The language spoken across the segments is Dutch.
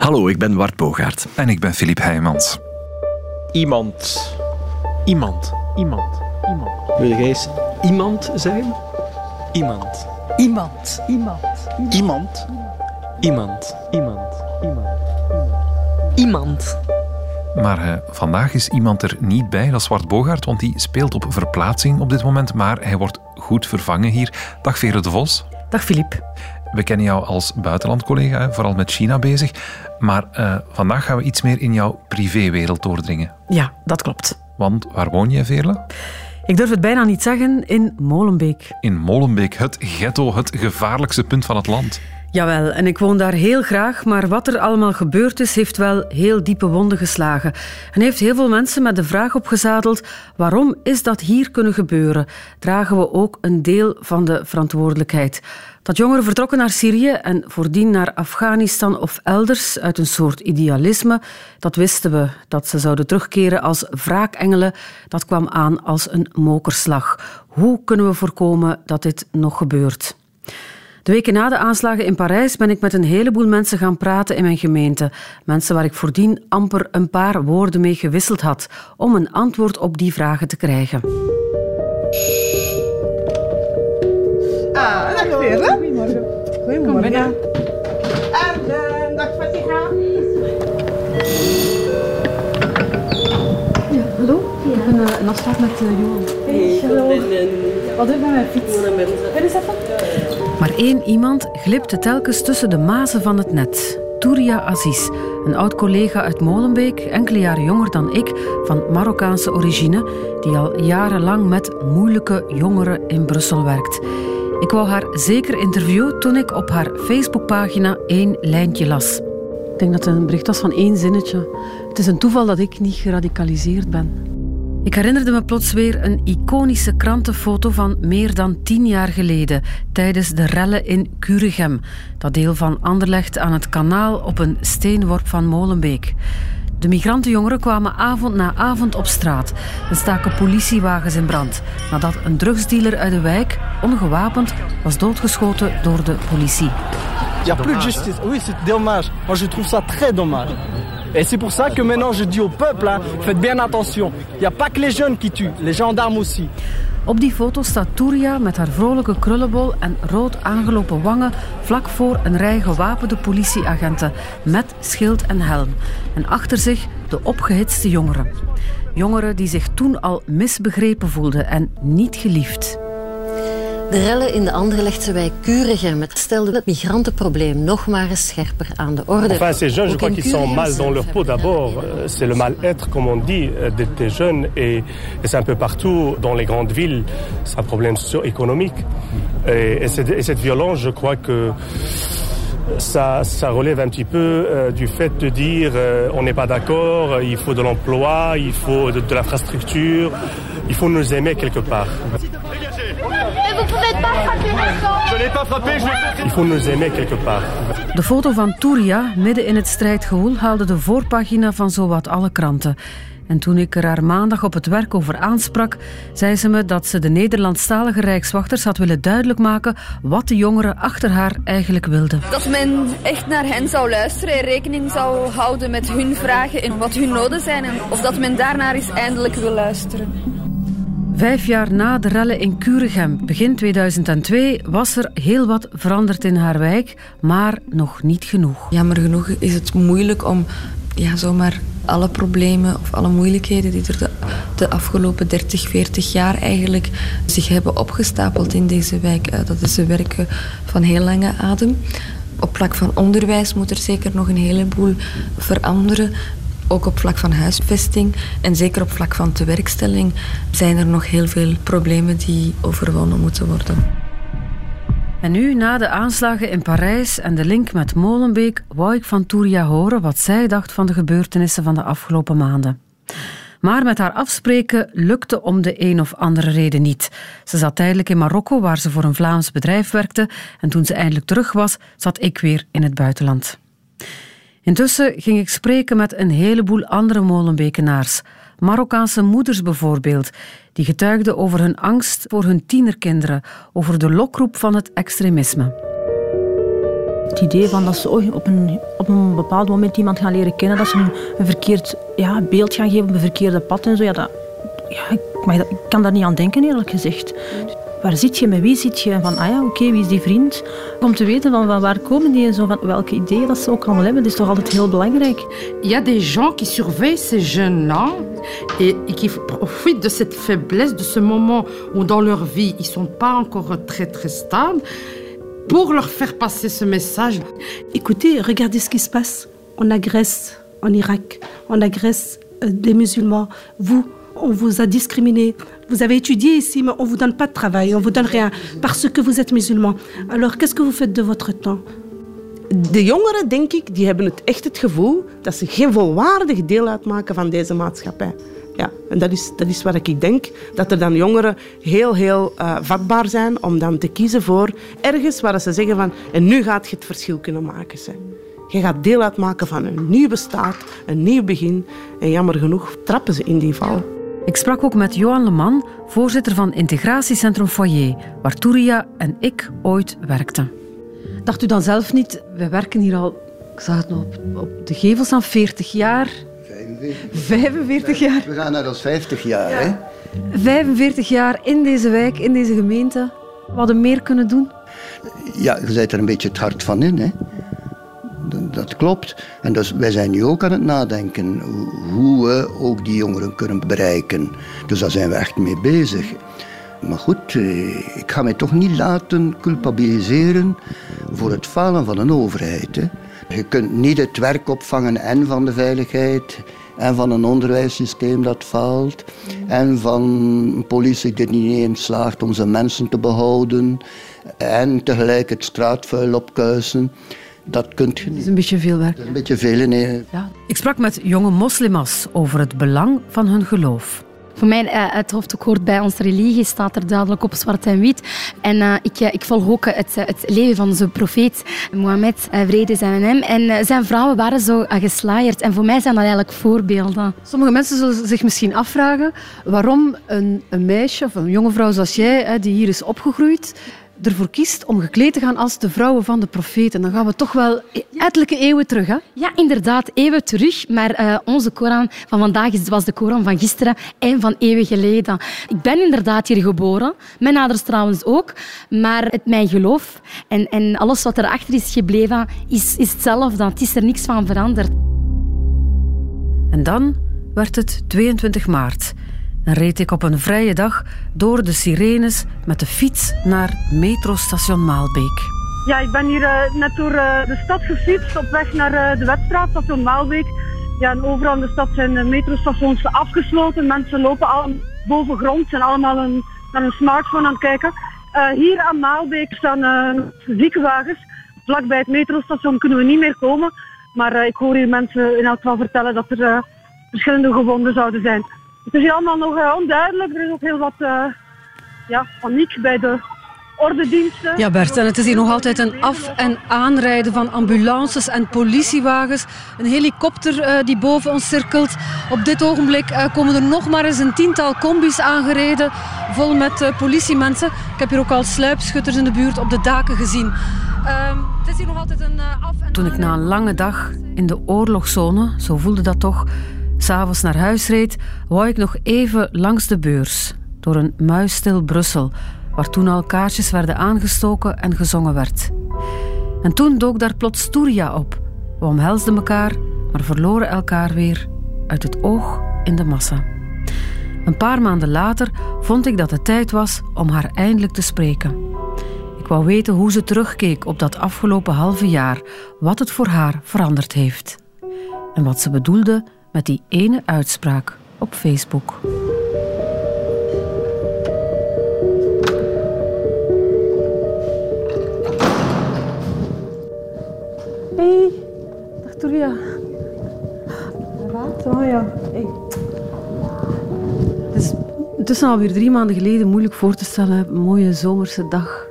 Hallo, ik ben Bart Bogaert. En ik ben Filip Heijmans. Iemand. Iemand. Iemand. Iemand. Wil jij eens iemand zijn? Iemand. Iemand. Iemand. Iemand. Iemand. Iemand. Iemand. Iemand. Maar uh, vandaag is iemand er niet bij, dat is Bart Bogaert, want die speelt op verplaatsing op dit moment, maar hij wordt goed vervangen hier. Dag Vere de Vos. Dag Filip. We kennen jou als buitenlandcollega, vooral met China bezig. Maar uh, vandaag gaan we iets meer in jouw privéwereld doordringen. Ja, dat klopt. Want waar woon je, Veerle? Ik durf het bijna niet zeggen, in Molenbeek. In Molenbeek, het ghetto, het gevaarlijkste punt van het land. Jawel, en ik woon daar heel graag, maar wat er allemaal gebeurd is, heeft wel heel diepe wonden geslagen. En heeft heel veel mensen met de vraag opgezadeld: waarom is dat hier kunnen gebeuren? Dragen we ook een deel van de verantwoordelijkheid? Dat jongeren vertrokken naar Syrië en voordien naar Afghanistan of elders uit een soort idealisme, dat wisten we. Dat ze zouden terugkeren als wraakengelen, dat kwam aan als een mokerslag. Hoe kunnen we voorkomen dat dit nog gebeurt? De weken na de aanslagen in Parijs ben ik met een heleboel mensen gaan praten in mijn gemeente. Mensen waar ik voordien amper een paar woorden mee gewisseld had, om een antwoord op die vragen te krijgen. Ah, dag weer, hè? Goedemorgen. Goedemorgen. Kom binnen. En uh, dag Fatiha. Ja, hallo? Ik heb een, een afspraak met uh, Johan. Hey, hallo. Wat doe je met mijn fiets? Wil eens even? Maar één iemand glipte telkens tussen de mazen van het net. Touria Aziz, een oud collega uit Molenbeek, enkele jaren jonger dan ik, van Marokkaanse origine, die al jarenlang met moeilijke jongeren in Brussel werkt. Ik wou haar zeker interviewen toen ik op haar Facebookpagina één lijntje las. Ik denk dat het een bericht was van één zinnetje. Het is een toeval dat ik niet geradicaliseerd ben. Ik herinnerde me plots weer een iconische krantenfoto van meer dan tien jaar geleden, tijdens de rellen in Curegem, dat deel van Anderlecht aan het kanaal op een steenworp van Molenbeek. De migrantenjongeren kwamen avond na avond op straat en staken politiewagens in brand, nadat een drugsdealer uit de wijk, ongewapend, was doodgeschoten door de politie. Il n'y a plus justice. Oui, c'est dommage. Moi, je trouve ça très dommage. Et c'est pour ça que maintenant je dis au peuple, hein, faites bien attention. Il n'y a pas que les jeunes qui tuent, les gendarmes aussi. Op die foto staat Touria met haar vrolijke krullenbol en rood aangelopen wangen vlak voor een rij gewapende politieagenten met schild en helm. En achter zich de opgehitste jongeren. Jongeren die zich toen al misbegrepen voelden en niet geliefd. De rellen in de Anderlechtse wijk Kuregem stelden het migrantenprobleem nog maar eens scherper aan de orde. Enfin, ces jeunes, je crois qu'ils sont mal dans leur peau d'abord. C'est le mal-être, comme on dit, euh, des jeunes. Et, et c'est un peu partout dans les grandes villes. C'est un problème socio-économique. Et, et, et, cette violence, je crois que ça, ça relève un petit peu euh, du fait de dire euh, on n'est pas d'accord, il faut de l'emploi, il faut de, de l'infrastructure, il faut nous aimer quelque part. Je n'ai pas frappé, je Il faut nous aimer quelque part. De foto van Touria, midden in het strijdgewoel, haalde de voorpagina van zowat alle kranten. En toen ik er haar maandag op het werk over aansprak, zei ze me dat ze de Nederlandstalige Rijkswachters had willen duidelijk maken wat de jongeren achter haar eigenlijk wilden. Dat men echt naar hen zou luisteren en rekening zou houden met hun vragen en wat hun noden zijn. En of dat men daarnaar eens eindelijk wil luisteren. Vijf jaar na de rellen in Kuregem, begin 2002, was er heel wat veranderd in haar wijk, maar nog niet genoeg. Jammer genoeg is het moeilijk om ja, zomaar alle problemen of alle moeilijkheden die er de, de, afgelopen 30, 40 jaar eigenlijk zich hebben opgestapeld in deze wijk. Eh, dat is een werk van heel lange adem. Op vlak van onderwijs moet er zeker nog een heleboel veranderen. Ook op vlak van huisvesting en zeker op vlak van tewerkstelling zijn er nog heel veel problemen die overwonnen moeten worden. En nu, na de aanslagen in Parijs en de link met Molenbeek, wou ik van Touria horen wat zij dacht van de gebeurtenissen van de afgelopen maanden. Maar met haar afspreken lukte om de een of andere reden niet. Ze zat tijdelijk in Marokko, waar ze voor een Vlaams bedrijf werkte, en toen ze eindelijk terug was, zat ik weer in het buitenland. Intussen ging ik spreken met een heleboel andere molenbekenaars. Marokkaanse moeders bijvoorbeeld, die getuigden over hun angst voor hun tienerkinderen, over de lokroep van het extremisme. Het idee van dat ze op een, op een bepaald moment iemand gaan leren kennen, dat ze een, een verkeerd ja, beeld gaan geven op een verkeerde pad en zo, ja, dat, ja, ik, ik kan daar niet aan denken eerlijk gezegd. Waar zit je, met wie zit je? Van, ah ja, oké, wie is die vriend? Om te weten van, van waar komen die en zo, van welke ideeën dat ze ook allemaal hebben, dat is toch altijd heel belangrijk. Il y a des gens qui surveillent ces jeunes-là et, et qui profitent de cette faiblesse, de ce moment où dans leur vie, ils sont pas encore très très stables, pour leur faire passer ce message. Écoutez, regardez ce qui se passe. On agresse en Irak, on agresse euh, des musulmans. Vous, on vous a discriminé. Vous avez étudié ici, mais on vous donne pas de travail, rien, parce que vous êtes musulman. Alors, qu'est-ce que vous faites de votre temps De jongeren, denk ik, die hebben het echt het gevoel dat ze geen volwaardig deel uitmaken van deze maatschappij. Ja, en dat is, dat is wat ik denk, dat er dan jongeren heel, heel uh, vatbaar zijn om dan te kiezen voor ergens waar ze zeggen van en nu gaat je het verschil kunnen maken. Ze. Je gaat deel uitmaken van een nieuwe staat, een nieuw begin. En jammer genoeg trappen ze in die val. Ik sprak ook met Johan Leman, voorzitter van Integratiecentrum Foyer, waar Touria en ik ooit werkten. Dacht u dan zelf niet, we werken hier al, ik zag het nog op, op de gevels aan 40 jaar. 45. 45 jaar. We gaan naar ons 50 jaar, hè? 45 jaar in deze wijk, in deze gemeente. We hadden meer kunnen doen. Ja, je zit er een beetje het hart van in, hè? Dat klopt. En dus wij zijn nu ook aan het nadenken hoe we ook die jongeren kunnen bereiken. Dus daar zijn we echt mee bezig. Maar goed, eh, ik ga mij toch niet laten culpabiliseren voor het falen van een overheid. Hè. Je kunt niet het werk opvangen en van de veiligheid en van een onderwijssysteem dat faalt en van een politie die niet eens slaagt om zijn mensen te behouden en tegelijk het straatvuil opkuisen. Dat kunt je niet. Dat is een beetje veel werk. Dat is een beetje veel, nee. Ja. Ik sprak met jonge moslimas over het belang van hun geloof. Voor mij, uh, het hoofdstuk hoort bij onze religie, staat er duidelijk op zwart en wit. En uh, ik, ik, volg ook het, het, leven van onze profeet Mohammed, uh, vrede zijn hem. En zijn vrouwen waren zo geslaaierd. En voor mij zijn dat eigenlijk voorbeelden. Sommige mensen zullen zich misschien afvragen waarom een, een meisje of een jonge vrouw zoals jij, die hier is opgegroeid, ervoor kiest om gekleed te gaan als de vrouwen van de profeten. Dan gaan we toch wel ettelijke eeuwen terug. Hè? Ja, inderdaad, eeuwen terug. Maar uh, onze Koran van vandaag was de Koran van gisteren en van eeuwen geleden. Ik ben inderdaad hier geboren. Mijn ouders trouwens ook. Maar het, mijn geloof en, en alles wat erachter is gebleven, is, is hetzelfde. Het is er niks van veranderd. En dan werd het 22 maart en reed ik op een vrije dag door de sirenes met de fiets naar metrostation Maalbeek. Ja, ik ben hier uh, net door uh, de stad gefietst op weg naar uh, de wedstraat, station Maalbeek. Ja, en overal in de stad zijn de metrostations afgesloten. Mensen lopen al boven grond, zijn allemaal een, naar een smartphone aan het kijken. hier aan Maalbeek staan ziekenwagens. Vlakbij het metrostation kunnen we niet meer komen. Maar ik hoor hier mensen in elk geval vertellen dat er verschillende gewonden zouden zijn. Het is hier allemaal nog uh, onduidelijk. Er is ook heel wat uh, ja, paniek bij de ordendiensten. Ja, Bert, en het is hier nog altijd een af- en aanrijden van ambulances en politiewagens. Een helikopter uh, die boven ons cirkelt. Op dit ogenblik komen er nog maar eens een tiental combis aangereden, vol met politiemensen. Ik heb hier ook al sluipschutters in de buurt op de daken gezien. Ehm, het is hier nog altijd een af- en Toen ik na een lange dag in de oorlogszone, zo voelde dat toch s'avonds naar huis reed, wou ik nog even langs de beurs, door een muisstil Brussel, waar toen al kaartjes werden aangestoken en gezongen werd. En toen dook daar plots Touria op. We omhelsden elkaar, maar verloren elkaar weer uit het oog in de massa. Een paar maanden later vond ik dat het tijd was om haar eindelijk te spreken. Ik wou weten hoe ze terugkeek op dat afgelopen halve jaar, wat het voor haar veranderd heeft. En wat ze bedoelde met die ene uitspraak op Facebook. Hey, dag Toria. Wat? Oh ja. Het is tussen alweer drie maanden geleden moeilijk voor te stellen. Een mooie zomerse dag.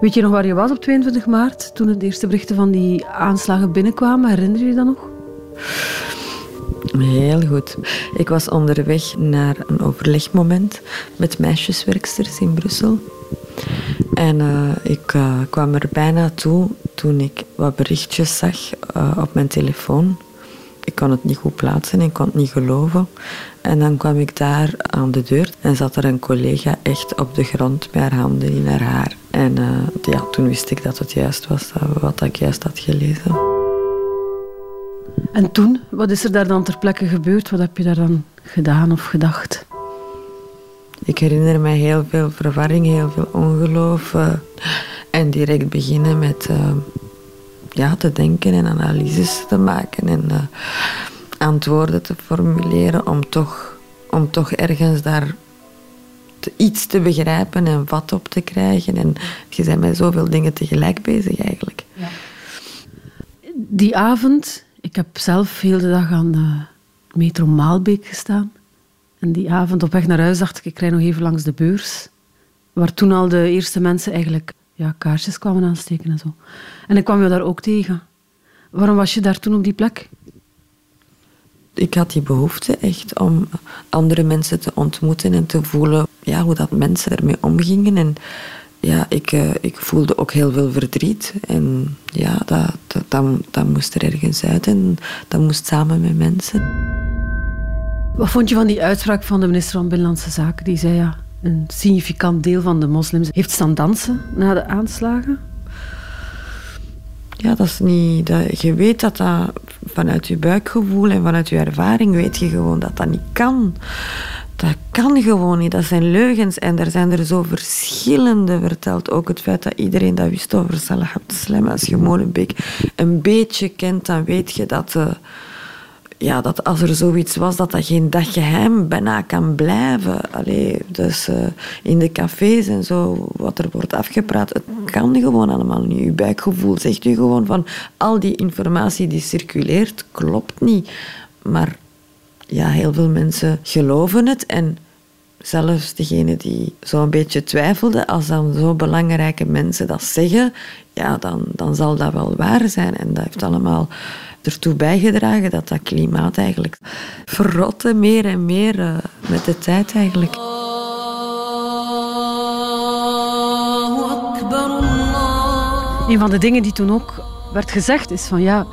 Weet je nog waar je was op 22 maart toen de eerste berichten van die aanslagen binnenkwamen? Herinner je je dat nog? Heel goed. Ik was onderweg naar een overlegmoment met meisjeswerksters in Brussel. En uh, ik uh, kwam er bijna toe toen ik wat berichtjes zag uh, op mijn telefoon. Ik kon het niet goed plaatsen, ik kon het niet geloven. En dan kwam ik daar aan de deur en zat er een collega echt op de grond met haar handen in haar haar. En ja, toen wist ik dat het juist was, wat ik juist had gelezen. En toen, wat is er daar dan ter plekke gebeurd? Wat heb je daar dan gedaan of gedacht? Ik herinner me heel veel verwarring, heel veel ongeloof. Uh, en direct beginnen met uh, ja, te denken en analyses te maken en uh, antwoorden te formuleren om toch, om toch ergens daar te, iets te begrijpen en wat op te krijgen. En je bent met zoveel dingen tegelijk bezig eigenlijk. Ja. Die avond, ik heb zelf heel de dag aan de metro Maalbeek gestaan. En die avond op weg naar huis dacht ik, ik rij nog even langs de beurs. Waar toen al de eerste mensen eigenlijk ja, kaarsjes kwamen aansteken en zo. En ik kwam je daar ook tegen. Waarom was je daar toen op die plek? Ik had die behoefte echt om andere mensen te ontmoeten en te voelen ja, hoe dat mensen ermee omgingen. En ja, ik, uh, ik voelde ook heel veel verdriet. En ja, dat, dat, dat, dat moest er ergens uit en dat moest samen met mensen. Wat vond je van die uitspraak van de minister van Binnenlandse Zaken? Die zei ja, een significant deel van de moslims heeft staan dansen na de aanslagen. Ja, dat is niet... Dat, je weet dat dat vanuit je buikgevoel en vanuit je ervaring weet je gewoon dat dat niet kan. Dat kan gewoon niet. Dat zijn leugens. En er zijn er zo verschillende verteld. Ook het feit dat iedereen dat wist over Salah Abdeslam. Als je Molenbeek een beetje kent, dan weet je dat... Uh, ja, dat als er zoiets was, dat dat geen dag geheim bijna kan blijven. Allee, dus uh, in de cafés en zo, wat er wordt afgepraat, het kan gewoon allemaal niet. Je buikgevoel zegt u gewoon van al die informatie die circuleert, klopt niet. Maar ja, heel veel mensen geloven het en zelfs degene die zo'n beetje twijfelden, als dan zo belangrijke mensen dat zeggen, ja, dan, dan zal dat wel waar zijn. En dat heeft allemaal ertoe bijgedragen dat dat klimaat eigenlijk verrotte meer en meer uh, met de tijd eigenlijk. Een van de dingen die toen ook werd gezegd is van ja,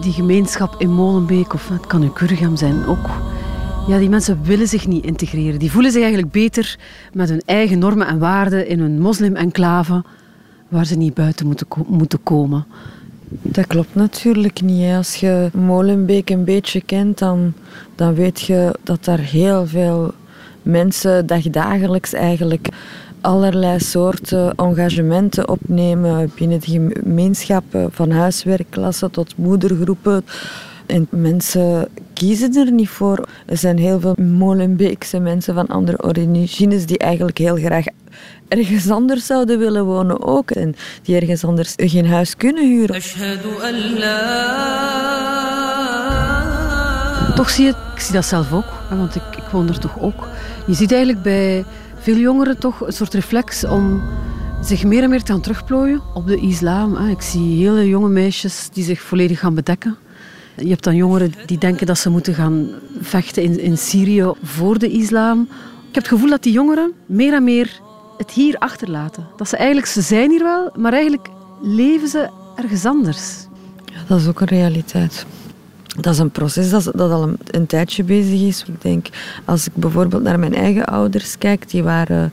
die gemeenschap in Molenbeek of het kan in Kurgam zijn ook. Ja, die mensen willen zich niet integreren. Die voelen zich eigenlijk beter met hun eigen normen en waarden in een moslim-enclave waar ze niet buiten moeten, moeten komen. Dat klopt natuurlijk niet. Als je Molenbeek een beetje kent, dan, dan weet je dat daar heel veel mensen dagdagelijks eigenlijk allerlei soorten engagementen opnemen binnen de gemeenschappen, van huiswerkklassen tot moedergroepen. En mensen kiezen er niet voor. Er zijn heel veel Molenbeekse mensen van andere origines die eigenlijk heel graag ergens anders zouden willen wonen ook. En die ergens anders geen huis kunnen huren. Toch zie je, ik zie dat zelf ook, want ik, ik woon er toch ook. Je ziet eigenlijk bij veel jongeren toch een soort reflex om zich meer en meer te gaan terugplooien op de islam. Ik zie hele jonge meisjes die zich volledig gaan bedekken. Je hebt dan jongeren die denken dat ze moeten gaan vechten in, in Syrië voor de islam. Ik heb het gevoel dat die jongeren meer en meer het hier achterlaten. Dat ze eigenlijk, ze zijn hier wel, maar eigenlijk leven ze ergens anders. Ja, dat is ook een realiteit. Dat is een proces dat, dat al een, tijdje bezig is. Ik denk, als ik bijvoorbeeld naar mijn eigen ouders kijk, die waren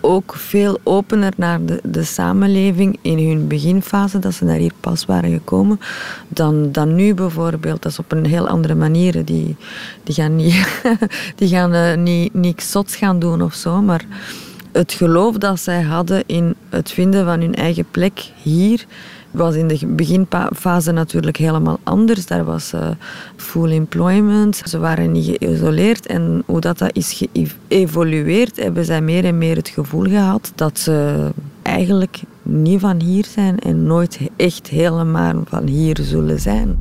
ook veel opener naar de, de samenleving in hun beginfase, dat ze daar hier pas waren gekomen, dan, dan nu bijvoorbeeld. Dat is op een heel andere manier. Die, die gaan, niet, die gaan uh, niet, zots gaan doen of zo, maar het geloof dat zij hadden in het vinden van hun eigen plek hier was in de beginfase natuurlijk helemaal anders. Daar was uh, full employment. Ze waren niet geïsoleerd. En hoe dat, dat is geëvolueerd, hebben zij meer en meer het gevoel gehad dat ze eigenlijk niet van hier zijn en nooit echt helemaal van hier zullen zijn.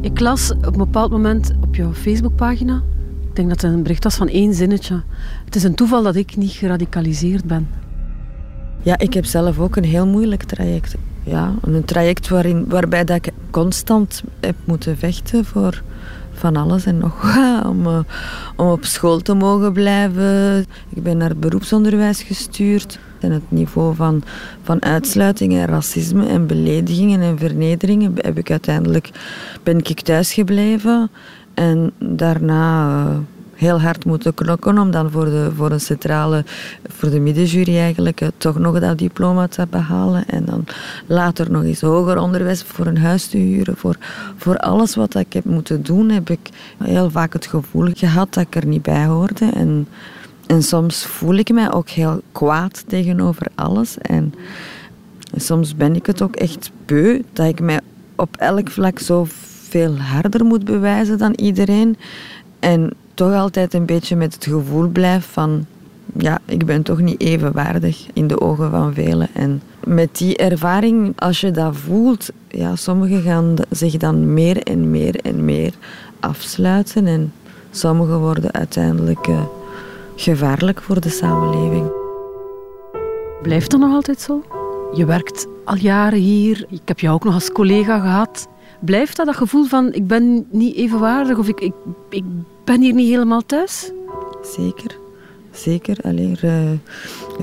Ik las op een bepaald moment op jouw Facebookpagina ik denk dat het een bericht was van één zinnetje. Het is een toeval dat ik niet geradicaliseerd ben. Ja, ik heb zelf ook een heel moeilijk traject. Ja, een traject waarin, waarbij dat ik constant heb moeten vechten voor van alles en nog wat. Om, om op school te mogen blijven. Ik ben naar het beroepsonderwijs gestuurd. En het niveau van, van uitsluiting en racisme en beledigingen en vernederingen heb ik uiteindelijk, ben ik thuisgebleven. En daarna uh, heel hard moeten knokken om dan voor de, voor een centrale, voor de middenjury eigenlijk, uh, toch nog dat diploma te behalen. En dan later nog eens hoger onderwijs voor een huis te huren. Voor, voor alles wat ik heb moeten doen, heb ik heel vaak het gevoel gehad dat ik er niet bij hoorde. En, en soms voel ik mij ook heel kwaad tegenover alles. En, en soms ben ik het ook echt beu dat ik mij op elk vlak zo veel harder moet bewijzen dan iedereen. En toch altijd een beetje met het gevoel blijf van... Ja, ik ben toch niet evenwaardig in de ogen van velen. En met die ervaring, als je dat voelt... Ja, sommigen gaan zich dan meer en meer en meer afsluiten. En sommigen worden uiteindelijk uh, gevaarlijk voor de samenleving. Blijft dat nog altijd zo? Je werkt al jaren hier. Ik heb jou ook nog als collega gehad. Blijft dat dat gevoel van ik ben niet evenwaardig of ik, ik, ik ben hier niet helemaal thuis? Zeker. Zeker. Alleen, uh,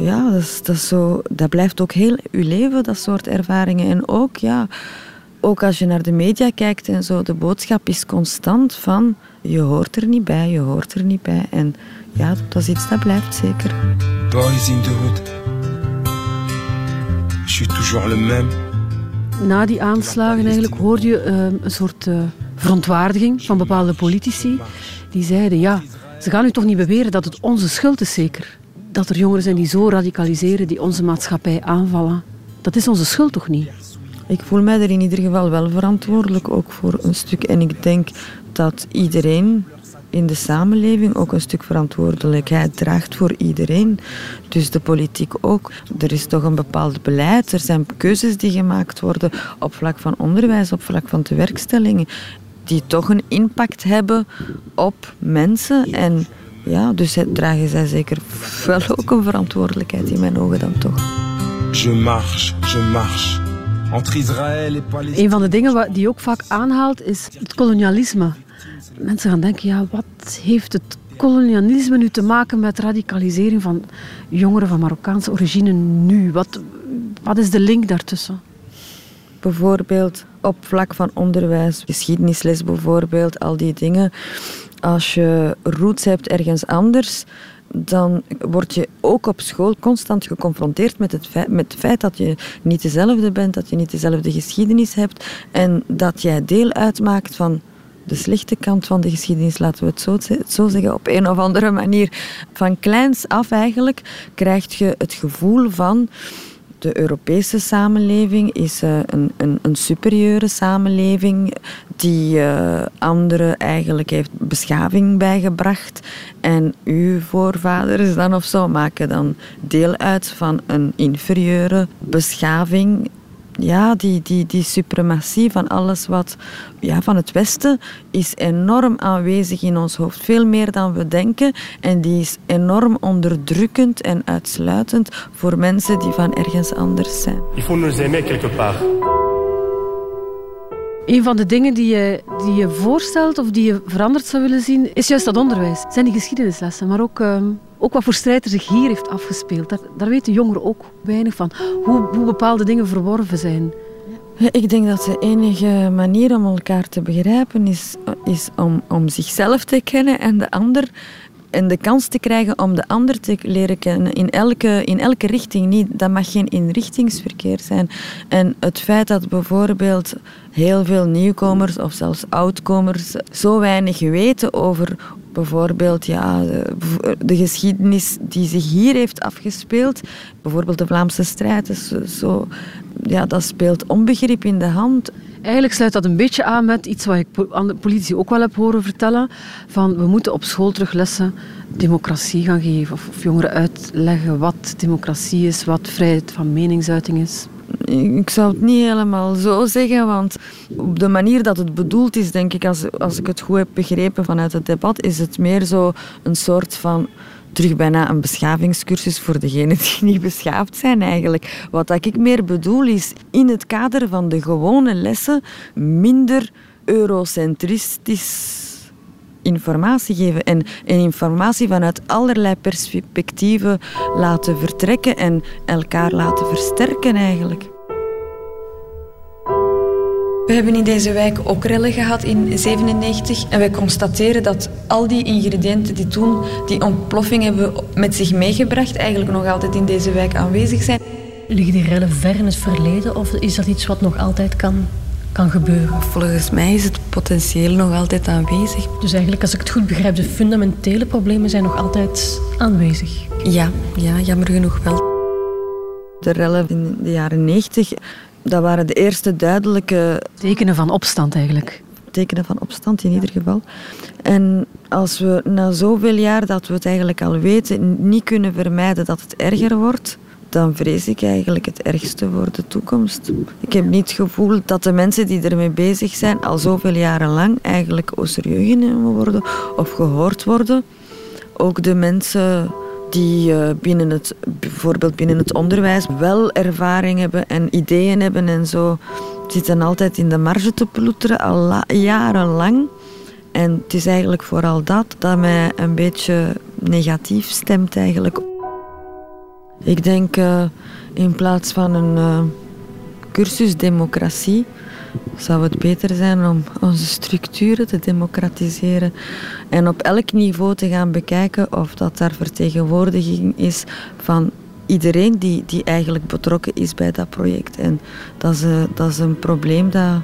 ja, dat, is, dat, is zo, dat blijft ook heel je leven, dat soort ervaringen. En ook, ja, ook als je naar de media kijkt en zo, de boodschap is constant van je hoort er niet bij, je hoort er niet bij. En ja, dat is iets dat blijft zeker. Boys in the hood. Je suis toujours le même na die aanslagen eigenlijk hoorde je uh, een soort uh, verontwaardiging van bepaalde politici. Die zeiden, ja, ze gaan u toch niet beweren dat het onze schuld is zeker. Dat er jongeren zijn die zo radicaliseren, die onze maatschappij aanvallen. Dat is onze schuld toch niet? Ik voel mij er in ieder geval wel verantwoordelijk, ook voor een stuk. En ik denk dat iedereen in de samenleving ook een stuk verantwoordelijkheid draagt voor iedereen. Dus de politiek ook. Er is toch een bepaald beleid. Er zijn keuzes die gemaakt worden op vlak van onderwijs, op vlak van tewerkstellingen, die toch een impact hebben op mensen. En ja, dus dragen zij zeker wel ook een verantwoordelijkheid in mijn ogen dan toch. Je marche, je marche. Een van de dingen die ook vaak aanhaalt is het kolonialisme mensen gaan denken, ja, wat heeft het kolonialisme nu te maken met radicalisering van jongeren van Marokkaanse origine nu? Wat, wat is de link daartussen? Bijvoorbeeld op vlak van onderwijs, geschiedenisles bijvoorbeeld, al die dingen. Als je roots hebt ergens anders, dan word je ook op school constant geconfronteerd met het, feit, met het feit dat je niet dezelfde bent, dat je niet dezelfde geschiedenis hebt en dat jij deel uitmaakt van de slechte kant van de geschiedenis, laten we het zo, zeggen, op een of andere manier. Van kleins af eigenlijk krijg je het gevoel van de Europese samenleving is uh, een, een, een, superieure samenleving die uh, anderen eigenlijk heeft beschaving bijgebracht. En uw voorvaders dan of zo maken dan deel uit van een inferieure beschaving ja, die, die, die suprematie van alles wat ja, van het Westen is enorm aanwezig in ons hoofd. Veel meer dan we denken. En die is enorm onderdrukkend en uitsluitend voor mensen die van ergens anders zijn. Il faut nous aimer quelque part. Een van de dingen die je, die je voorstelt of die je veranderd zou willen zien, is juist dat onderwijs. Het zijn die geschiedenislessen, maar ook, uh, ook wat voor strijd er zich hier heeft afgespeeld. Daar, daar weten jongeren ook weinig van. Hoe, hoe bepaalde dingen verworven zijn. Ik denk dat de enige manier om elkaar te begrijpen is, is om, om zichzelf te kennen en de ander en de kans te krijgen om de ander te leren kennen in elke, in elke richting. Niet, dat mag geen inrichtingsverkeer zijn. En het feit dat bijvoorbeeld heel veel nieuwkomers of zelfs oudkomers zo weinig weten over bijvoorbeeld ja, de, geschiedenis die zich hier heeft afgespeeld, bijvoorbeeld de Vlaamse strijd, zo, ja, dat speelt onbegrip in de hand. Eigenlijk sluit dat een beetje aan met iets wat ik aan de politici ook wel heb horen vertellen. Van we moeten op school terug lessen democratie gaan geven. Of jongeren uitleggen wat democratie is, wat vrijheid van meningsuiting is. Ik zou het niet helemaal zo zeggen, want op de manier dat het bedoeld is, denk ik, als, als ik het goed heb begrepen vanuit het debat, is het meer zo een soort van terug bijna een beschavingscursus voor degenen die niet beschaafd zijn eigenlijk. Wat ik meer bedoel is in het kader van de gewone lessen minder eurocentristisch informatie geven en, en informatie vanuit allerlei perspectieven laten vertrekken en elkaar laten versterken eigenlijk. We hebben in deze wijk ook rellen gehad in 97 en wij constateren dat al die ingrediënten die toen die ontploffing hebben met zich meegebracht eigenlijk nog altijd in deze wijk aanwezig zijn. Liggen die rellen ver in het verleden of is dat iets wat nog altijd kan, kan gebeuren? Volgens mij is het potentieel nog altijd aanwezig. Dus eigenlijk, als ik het goed begrijp, de fundamentele problemen zijn nog altijd aanwezig? Ja, ja jammer genoeg wel. De rellen in de jaren 90 dat waren de eerste duidelijke... Tekenen van opstand eigenlijk. Tekenen van opstand in ieder geval. En als we na zoveel jaar dat we het eigenlijk al weten, niet kunnen vermijden dat het erger wordt, dan vrees ik eigenlijk het ergste voor de toekomst. Ik heb niet het gevoel dat de mensen die ermee bezig zijn al zoveel jaren lang eigenlijk serieus genomen worden of gehoord worden. Ook de mensen die uh, binnen het, bijvoorbeeld binnen het onderwijs wel ervaring hebben en ideeën hebben en zo, zitten altijd in de marge te ploeteren, al jarenlang. En het is eigenlijk vooral dat dat mij een beetje negatief stemt eigenlijk. Ik denk uh, in plaats van een uh, cursus democratie zou het beter zijn om onze structuren te democratiseren en op elk niveau te gaan bekijken of dat daar vertegenwoordiging is van iedereen die, die eigenlijk betrokken is bij dat project. En dat is, uh, dat is een probleem dat,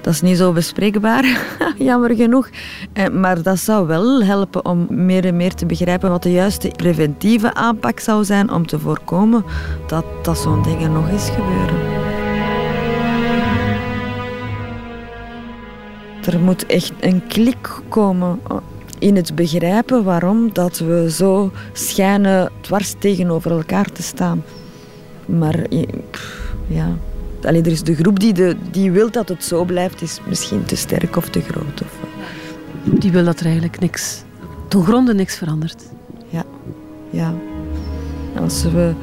dat is niet zo bespreekbaar, jammer genoeg. Eh, maar dat zou wel helpen om meer en meer te begrijpen wat de juiste preventieve aanpak zou zijn om te voorkomen dat, dat zo'n dingen nog eens gebeuren. Er moet echt een klik komen in het begrijpen waarom dat we zo schijnen dwars tegenover elkaar te staan. Maar ja, Allee, er is de groep die, de, die wil dat het zo blijft, is misschien te sterk of te groot. Of... Die wil dat er eigenlijk niks, ten gronde niks verandert. Ja, ja. Als we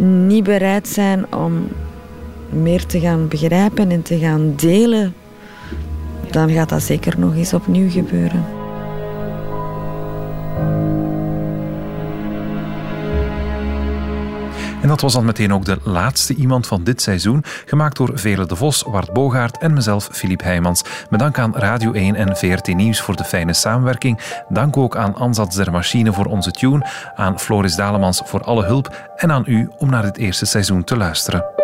niet bereid zijn om meer te gaan begrijpen en te gaan delen dan gaat dat zeker nog eens opnieuw gebeuren. En dat was dan meteen ook de laatste iemand van dit seizoen, gemaakt door Vele de Vos, Wart Bogaert en mezelf, Filip Heijmans. Met dank aan Radio 1 en VRT Nieuws voor de fijne samenwerking. Dank ook aan Ansatz der Machine voor onze tune, aan Floris Dalemans voor alle hulp en aan u om naar dit eerste seizoen te luisteren.